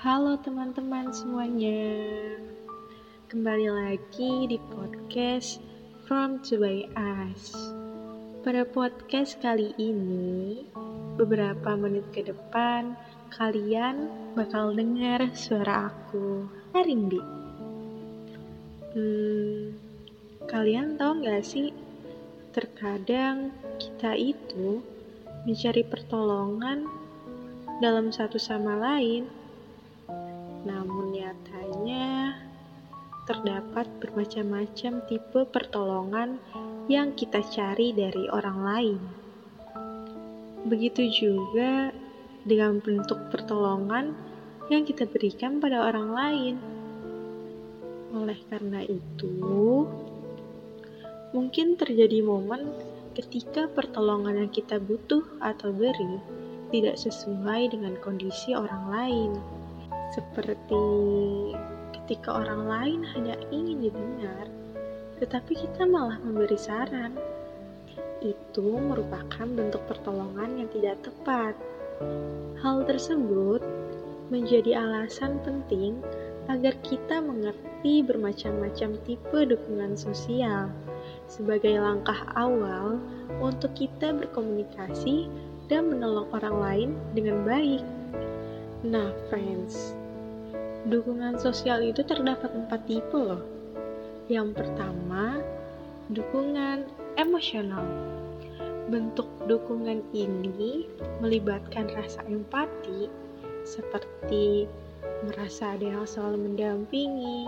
Halo teman-teman semuanya. Kembali lagi di podcast From To By Us. Pada podcast kali ini Beberapa menit ke depan Kalian bakal dengar suara aku Arindi Hmm, kalian tahu gak sih Terkadang kita itu mencari pertolongan dalam satu sama lain namun nyatanya terdapat bermacam-macam tipe pertolongan yang kita cari dari orang lain. Begitu juga dengan bentuk pertolongan yang kita berikan pada orang lain. Oleh karena itu, mungkin terjadi momen ketika pertolongan yang kita butuh atau beri tidak sesuai dengan kondisi orang lain seperti ketika orang lain hanya ingin didengar, tetapi kita malah memberi saran. Itu merupakan bentuk pertolongan yang tidak tepat. Hal tersebut menjadi alasan penting agar kita mengerti bermacam-macam tipe dukungan sosial sebagai langkah awal untuk kita berkomunikasi dan menolong orang lain dengan baik. Nah, friends, dukungan sosial itu terdapat empat tipe loh. Yang pertama, dukungan emosional. Bentuk dukungan ini melibatkan rasa empati, seperti merasa ada yang selalu mendampingi,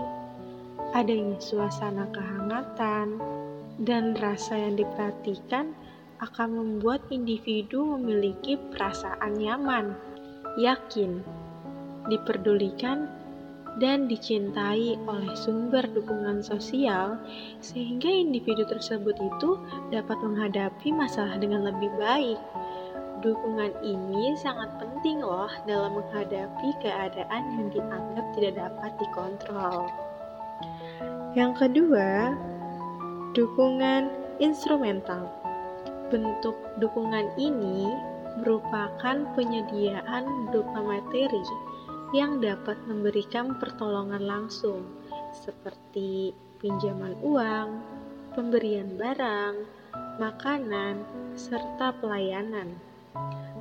adanya suasana kehangatan, dan rasa yang diperhatikan akan membuat individu memiliki perasaan nyaman yakin, diperdulikan, dan dicintai oleh sumber dukungan sosial, sehingga individu tersebut itu dapat menghadapi masalah dengan lebih baik. Dukungan ini sangat penting, loh, dalam menghadapi keadaan yang dianggap tidak dapat dikontrol. Yang kedua, dukungan instrumental. Bentuk dukungan ini merupakan penyediaan berupa materi yang dapat memberikan pertolongan langsung, seperti pinjaman uang, pemberian barang, makanan, serta pelayanan.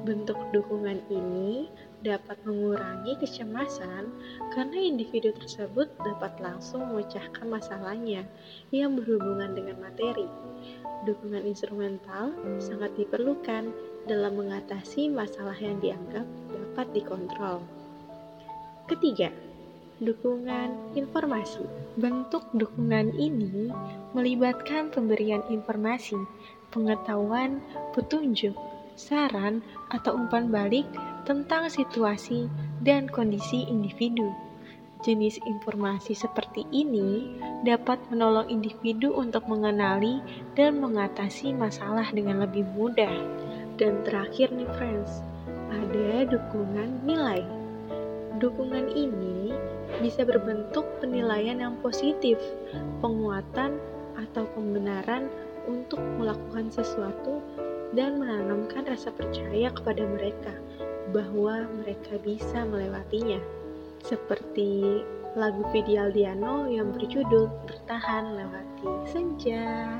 Bentuk dukungan ini dapat mengurangi kecemasan karena individu tersebut dapat langsung memecahkan masalahnya yang berhubungan dengan materi. Dukungan instrumental sangat diperlukan dalam mengatasi masalah yang dianggap dapat dikontrol. Ketiga, dukungan informasi. Bentuk dukungan ini melibatkan pemberian informasi, pengetahuan, petunjuk, saran, atau umpan balik tentang situasi dan kondisi individu. Jenis informasi seperti ini dapat menolong individu untuk mengenali dan mengatasi masalah dengan lebih mudah. Dan terakhir nih friends, ada dukungan nilai. Dukungan ini bisa berbentuk penilaian yang positif, penguatan atau pembenaran untuk melakukan sesuatu dan menanamkan rasa percaya kepada mereka bahwa mereka bisa melewatinya. Seperti lagu Diano yang berjudul Bertahan Lewati Senja.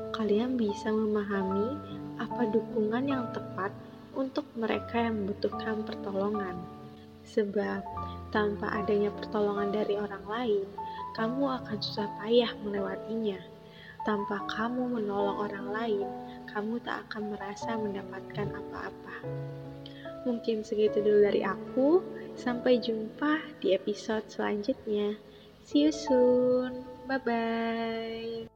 kalian bisa memahami apa dukungan yang tepat untuk mereka yang membutuhkan pertolongan. Sebab tanpa adanya pertolongan dari orang lain, kamu akan susah payah melewatinya. Tanpa kamu menolong orang lain, kamu tak akan merasa mendapatkan apa-apa. mungkin segitu dulu dari aku. Sampai jumpa di episode selanjutnya. See you soon. Bye bye.